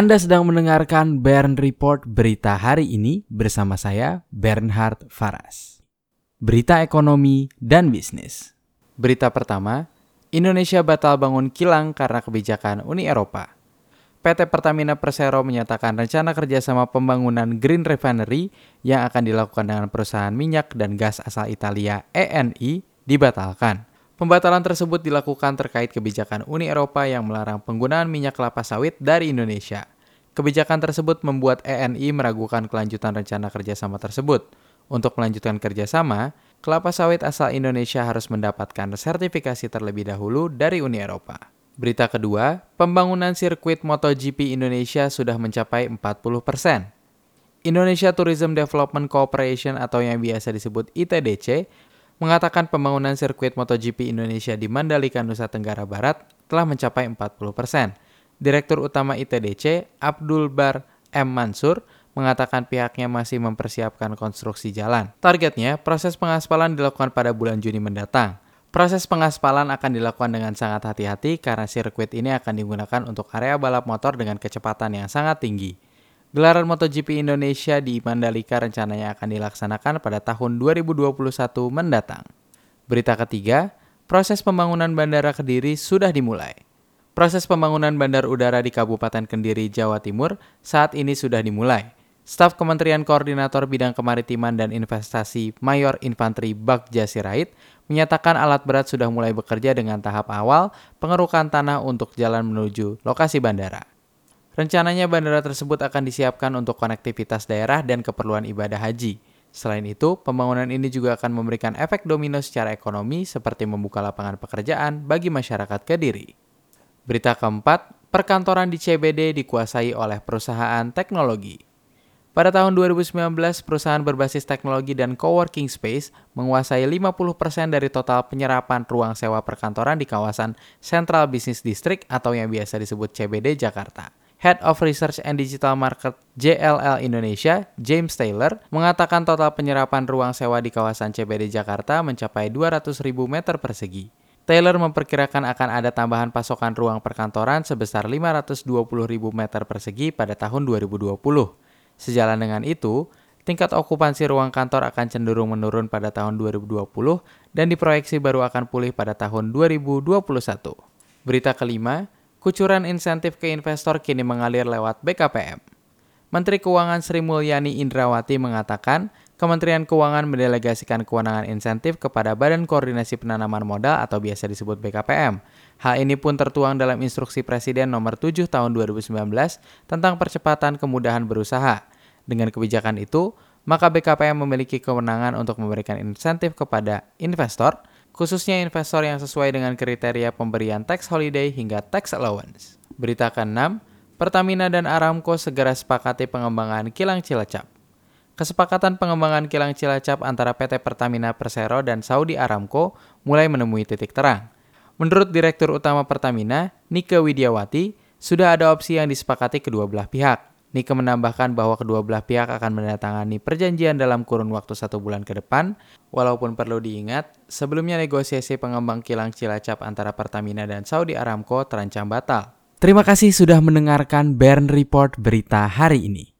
Anda sedang mendengarkan Bern Report berita hari ini bersama saya Bernhard Faras. Berita ekonomi dan bisnis. Berita pertama, Indonesia batal bangun kilang karena kebijakan Uni Eropa. PT Pertamina Persero menyatakan rencana kerjasama pembangunan Green Refinery yang akan dilakukan dengan perusahaan minyak dan gas asal Italia ENI dibatalkan. Pembatalan tersebut dilakukan terkait kebijakan Uni Eropa yang melarang penggunaan minyak kelapa sawit dari Indonesia. Kebijakan tersebut membuat ENI meragukan kelanjutan rencana kerjasama tersebut. Untuk melanjutkan kerjasama, kelapa sawit asal Indonesia harus mendapatkan sertifikasi terlebih dahulu dari Uni Eropa. Berita kedua, pembangunan sirkuit MotoGP Indonesia sudah mencapai 40 persen. Indonesia Tourism Development Corporation atau yang biasa disebut ITDC mengatakan pembangunan sirkuit MotoGP Indonesia di Mandalika, Nusa Tenggara Barat telah mencapai 40 persen. Direktur Utama ITDC, Abdul Bar M. Mansur, mengatakan pihaknya masih mempersiapkan konstruksi jalan. Targetnya, proses pengaspalan dilakukan pada bulan Juni mendatang. Proses pengaspalan akan dilakukan dengan sangat hati-hati karena sirkuit ini akan digunakan untuk area balap motor dengan kecepatan yang sangat tinggi. Gelaran MotoGP Indonesia di Mandalika rencananya akan dilaksanakan pada tahun 2021 mendatang. Berita ketiga, proses pembangunan Bandara Kediri sudah dimulai. Proses pembangunan bandar udara di Kabupaten Kendiri, Jawa Timur saat ini sudah dimulai. Staf Kementerian Koordinator Bidang Kemaritiman dan Investasi Mayor Infanteri Bagja Sirait menyatakan alat berat sudah mulai bekerja dengan tahap awal pengerukan tanah untuk jalan menuju lokasi bandara. Rencananya bandara tersebut akan disiapkan untuk konektivitas daerah dan keperluan ibadah haji. Selain itu, pembangunan ini juga akan memberikan efek domino secara ekonomi seperti membuka lapangan pekerjaan bagi masyarakat Kediri. Berita keempat, perkantoran di CBD dikuasai oleh perusahaan teknologi. Pada tahun 2019, perusahaan berbasis teknologi dan coworking space menguasai 50% dari total penyerapan ruang sewa perkantoran di kawasan Central Business District atau yang biasa disebut CBD Jakarta. Head of Research and Digital Market JLL Indonesia, James Taylor, mengatakan total penyerapan ruang sewa di kawasan CBD Jakarta mencapai 200.000 meter persegi. Taylor memperkirakan akan ada tambahan pasokan ruang perkantoran sebesar 520.000 meter persegi pada tahun 2020. Sejalan dengan itu, tingkat okupansi ruang kantor akan cenderung menurun pada tahun 2020 dan diproyeksi baru akan pulih pada tahun 2021. Berita kelima, kucuran insentif ke investor kini mengalir lewat BKPM. Menteri Keuangan Sri Mulyani Indrawati mengatakan, Kementerian Keuangan mendelegasikan kewenangan insentif kepada Badan Koordinasi Penanaman Modal atau biasa disebut BKPM. Hal ini pun tertuang dalam instruksi Presiden nomor 7 tahun 2019 tentang percepatan kemudahan berusaha. Dengan kebijakan itu, maka BKPM memiliki kewenangan untuk memberikan insentif kepada investor khususnya investor yang sesuai dengan kriteria pemberian tax holiday hingga tax allowance. Berita ke-6, Pertamina dan Aramco segera sepakati pengembangan kilang Cilacap. Kesepakatan pengembangan kilang Cilacap antara PT Pertamina Persero dan Saudi Aramco mulai menemui titik terang. Menurut Direktur Utama Pertamina, Nike Widiawati, sudah ada opsi yang disepakati kedua belah pihak. Nike menambahkan bahwa kedua belah pihak akan menandatangani perjanjian dalam kurun waktu satu bulan ke depan, walaupun perlu diingat, sebelumnya negosiasi pengembang kilang Cilacap antara Pertamina dan Saudi Aramco terancam batal. Terima kasih sudah mendengarkan Bern Report berita hari ini.